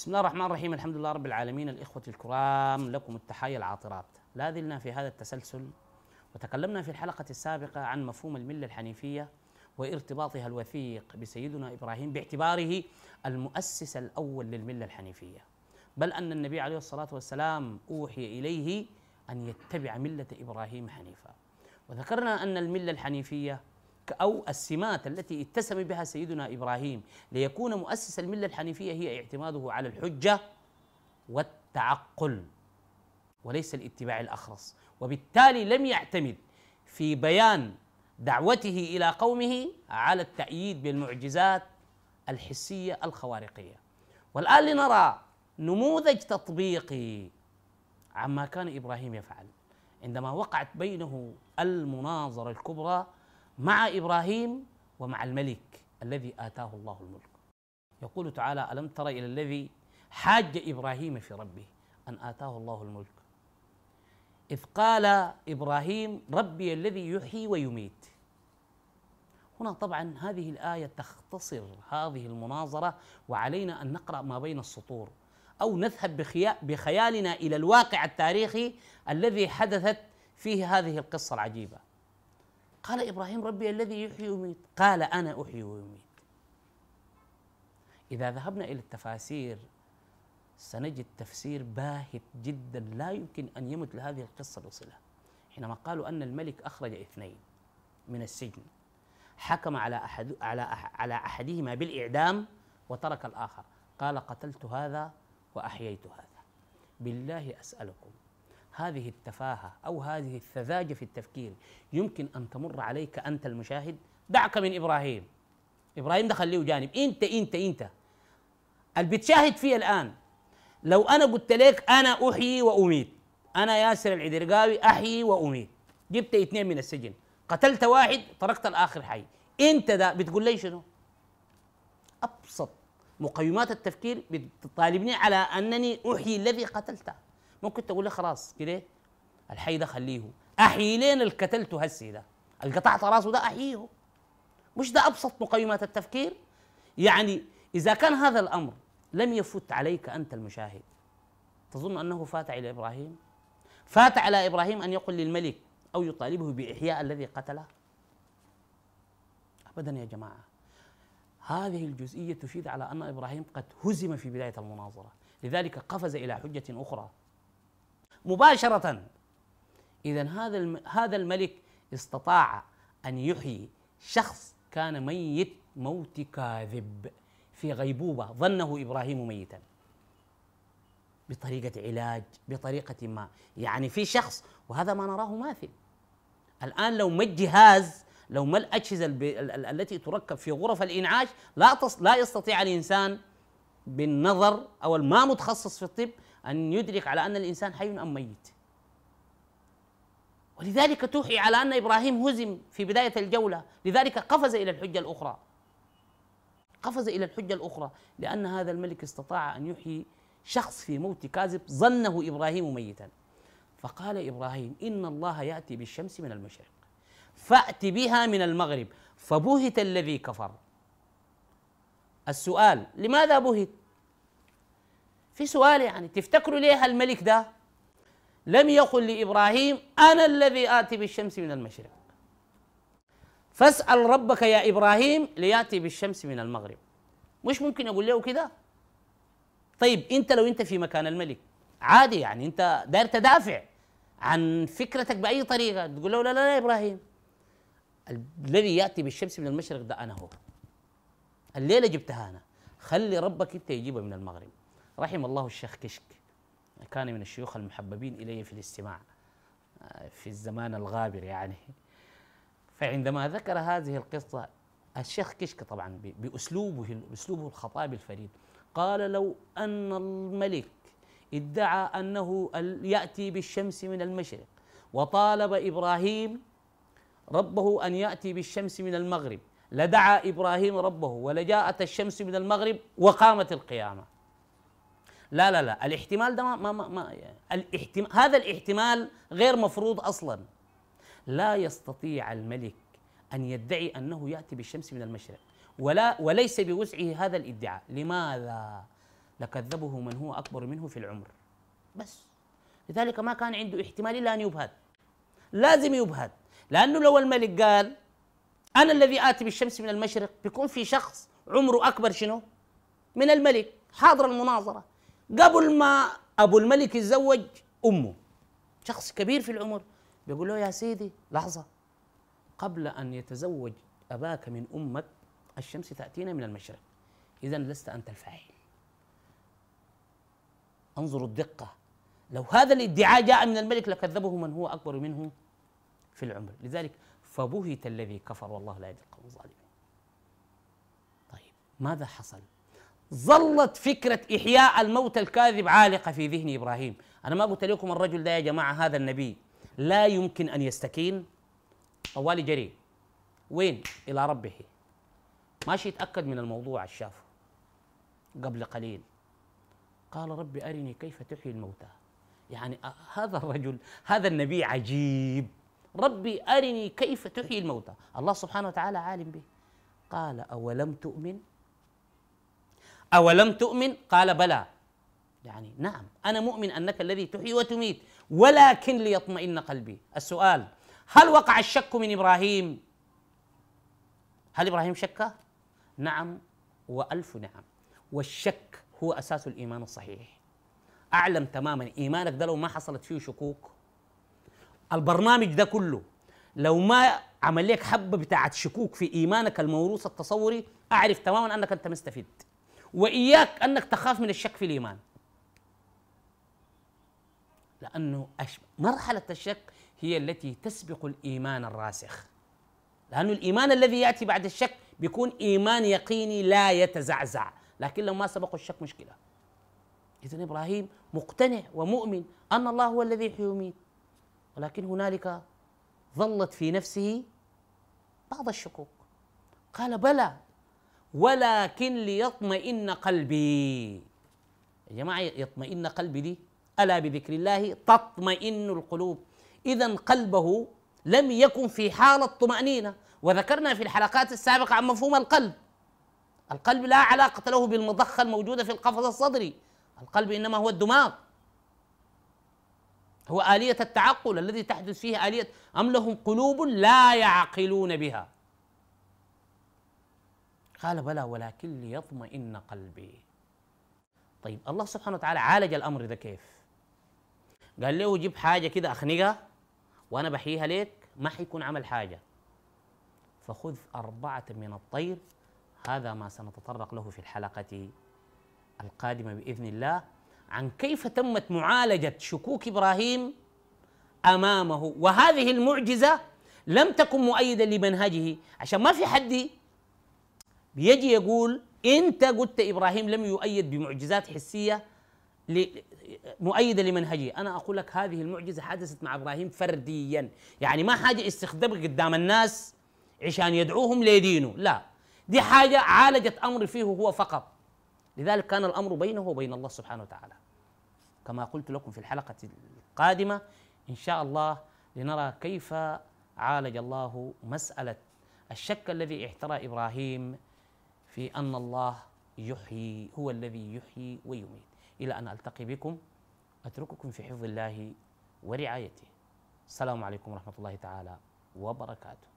بسم الله الرحمن الرحيم الحمد لله رب العالمين. الإخوة الكرام لكم التحايا العاطرات. لا زلنا في هذا التسلسل وتكلمنا في الحلقة السابقة عن مفهوم الملة الحنيفية وارتباطها الوثيق بسيدنا إبراهيم باعتباره المؤسس الأول للملة الحنيفية. بل أن النبي عليه الصلاة والسلام أوحي إليه أن يتبع ملة إبراهيم حنيفا. وذكرنا أن الملة الحنيفية أو السمات التي اتسم بها سيدنا إبراهيم ليكون مؤسس الملة الحنيفية هي اعتماده على الحجة والتعقل وليس الاتباع الأخرس وبالتالي لم يعتمد في بيان دعوته إلى قومه على التأييد بالمعجزات الحسية الخوارقية. والآن لنرى نموذج تطبيقي عما كان إبراهيم يفعل. عندما وقعت بينه المناظرة الكبرى مع إبراهيم ومع الملك الذي آتاه الله الملك. يقول تعالى ألم تر إلى الذي حاج إبراهيم في ربه أن آتاه الله الملك؟ إذ قال إبراهيم ربي الذي يحيي ويميت. هنا طبعا هذه الآية تختصر هذه المناظرة وعلينا أن نقرأ ما بين السطور أو نذهب بخيالنا إلى الواقع التاريخي الذي حدثت فيه هذه القصة العجيبة. قال إبراهيم ربي الذي يحيي ويميت. قال أنا أحيي ويميت إذا ذهبنا إلى التفاسير سنجد تفسير باهت جدا لا يمكن أن يمت لهذه القصة بصلة. حينما قالوا أن الملك أخرج اثنين من السجن حكم على أحد على على أحدهما بالإعدام وترك الآخر. قال قتلت هذا وأحييت هذا. بالله أسألكم هذه التفاهة أو هذه السذاجه في التفكير يمكن أن تمر عليك أنت المشاهد. دعك من إبراهيم. إبراهيم ده خليه جانب إنت إنت إنت. اللي بتشاهد فيه الآن. لو أنا قلت لك أنا أحيي وأميت. أنا ياسر العدرقاوي أحيي وأميت. جبت اثنين من السجن. قتلت واحد تركت الآخر حي. إنت ده بتقول لي شنو؟ أبسط مقيمات التفكير بتطالبني على أنني أحيي الذي قتلته. ممكن تقول لي خلاص كده الحي ده خليه. احيي لين اللي قتلته هسي ده. اللي قطعت راسه ده أحييه. مش ده أبسط مقيمات التفكير؟ يعني إذا كان هذا الأمر لم يفت عليك أنت المشاهد تظن أنه فات على إبراهيم؟ فات على إبراهيم أن يقول للملك أو يطالبه بإحياء الذي قتله؟ ابدا يا جماعة. هذه الجزئية تفيد على أن إبراهيم قد هزم في بداية المناظرة. لذلك قفز إلى حجة أخرى. مباشرة. إذا هذا هذا الملك استطاع أن يحيي شخص كان ميت موت كاذب في غيبوبة ظنه إبراهيم ميتا. بطريقة علاج بطريقة ما. يعني في شخص وهذا ما نراه ماثل. الآن لو ما الجهاز لو ما الأجهزة التي تركب في غرف الإنعاش لا لا يستطيع الإنسان بالنظر أو الما متخصص في الطب أن يدرك على أن الإنسان حي أم ميت. ولذلك توحي على أن إبراهيم هزم في بداية الجولة. لذلك قفز إلى الحجة الأخرى. قفز إلى الحجة الأخرى. لأن هذا الملك استطاع أن يحيي شخص في موت كاذب ظنه إبراهيم ميتا. فقال إبراهيم إن الله يأتي بالشمس من المشرق فأت بها من المغرب. فبهت الذي كفر. السؤال لماذا بهت؟ في سؤال يعني تفتكروا ليه الملك ده لم يقل لإبراهيم أنا الذي آتي بالشمس من المشرق؟ فاسأل ربك يا إبراهيم ليأتي بالشمس من المغرب. مش ممكن أقول له كده؟ طيب أنت لو أنت في مكان الملك عادي يعني أنت داير تدافع عن فكرتك بأي طريقة تقول له لا لا لا يا إبراهيم الذي يأتي بالشمس من المشرق ده أنا هو. الليلة جبتها أنا. خلي ربك أنت يجيبها من المغرب. رحم الله الشيخ كشك كان من الشيوخ المحببين الي في الاستماع آه، في الزمان الغابر يعني. فعندما ذكر هذه القصة الشيخ كشك طبعا بأسلوبه بأسلوبه الخطابي الفريد قال لو أن الملك ادعى أنه يأتي بالشمس من المشرق وطالب إبراهيم ربه أن يأتي بالشمس من المغرب لدعا إبراهيم ربه ولجاءت الشمس من المغرب وقامت القيامة. لا لا لا. الاحتمال ده ما ما ما, ما الاحتمال هذا الاحتمال غير مفروض أصلا. لا يستطيع الملك أن يدعي أنه يأتي بالشمس من المشرق ولا وليس بوسعه هذا الادعاء. لماذا؟ لكذبه من هو أكبر منه في العمر. بس. لذلك ما كان عنده احتمال إلا أن يبهد لازم يبهد لأنه لو الملك قال أنا الذي آتي بالشمس من المشرق بيكون في شخص عمره أكبر شنو؟ من الملك. حاضر المناظرة. قبل ما أبو الملك يتزوج أمه. شخص كبير في العمر. بيقول له يا سيدي لحظة. قبل أن يتزوج أباك من أمك الشمس تأتينا من المشرق. إذا لست أنت الفاعل. انظروا الدقة. لو هذا الادعاء جاء من الملك لكذبه من هو أكبر منه في العمر. لذلك فبهت الذي كفر والله لا يهدي القوم الظالمين. طيب ماذا حصل؟ ظلت فكرة إحياء الموت الكاذب عالقة في ذهن إبراهيم. أنا ما قلت لكم الرجل ده يا جماعة هذا النبي لا يمكن أن يستكين. طوالي جري. وين؟ إلى ربه. ماشي يتأكد من الموضوع الشافه قبل قليل. قال رب أرني كيف تحيي الموتى. يعني هذا الرجل هذا النبي عجيب. ربي أرني كيف تحيي الموتى. الله سبحانه وتعالى عالم به. قال أولم تؤمن أولم تؤمن؟ قال بلى. يعني نعم أنا مؤمن أنك الذي تحيي وتميت ولكن ليطمئن قلبي. السؤال هل وقع الشك من إبراهيم؟ هل إبراهيم شك نعم وألف نعم. والشك هو أساس الإيمان الصحيح. أعلم تماما إيمانك ده لو ما حصلت فيه شكوك البرنامج ده كله لو ما عمل لك حبة بتاعت شكوك في إيمانك الموروث التصوري أعرف تماما أنك أنت مستفيد. وإياك أنك تخاف من الشك في الإيمان. لأنه مرحلة الشك هي التي تسبق الإيمان الراسخ. لأن الإيمان الذي يأتي بعد الشك بيكون إيمان يقيني لا يتزعزع. لكن لو ما سبق الشك مشكلة. إذا إبراهيم مقتنع ومؤمن أن الله هو الذي يحيي ويميت. ولكن هنالك ظلت في نفسه بعض الشكوك. قال بلى ولكن ليطمئن قلبي. يا جماعة يطمئن قلبي دي ألا بذكر الله؟ تطمئن القلوب. إذا قلبه لم يكن في حالة طمأنينة. وذكرنا في الحلقات السابقة عن مفهوم القلب. القلب لا علاقة له بالمضخة الموجودة في القفص الصدري. القلب إنما هو الدماغ. هو آلية التعقل الذي تحدث فيه آلية أم لهم قلوب لا يعقلون بها؟ قال بلى ولكن ليطمئن قلبي. طيب الله سبحانه وتعالى عالج الأمر ده كيف؟ قال له جيب حاجة كده أخنقها وأنا بحييها لك ما حيكون عمل حاجة. فخذ أربعة من الطير هذا ما سنتطرق له في الحلقة القادمة بإذن الله عن كيف تمت معالجة شكوك إبراهيم أمامه. وهذه المعجزة لم تكن مؤيدة لمنهجه عشان ما في حد بيجي يقول أنت قلت إبراهيم لم يؤيد بمعجزات حسية مؤيدة لمنهجه. أنا أقول لك هذه المعجزة حدثت مع إبراهيم فرديا. يعني ما حاجة استخدام قدام الناس عشان يدعوهم لدينه. لا. دي حاجة عالجت أمر فيه هو فقط. لذلك كان الأمر بينه وبين الله سبحانه وتعالى. كما قلت لكم في الحلقة القادمة إن شاء الله لنرى كيف عالج الله مسألة الشك الذي احترى إبراهيم في أن الله يحيي هو الذي يحيي ويميت. إلى أن ألتقي بكم أترككم في حفظ الله ورعايته. السلام عليكم ورحمة الله تعالى وبركاته.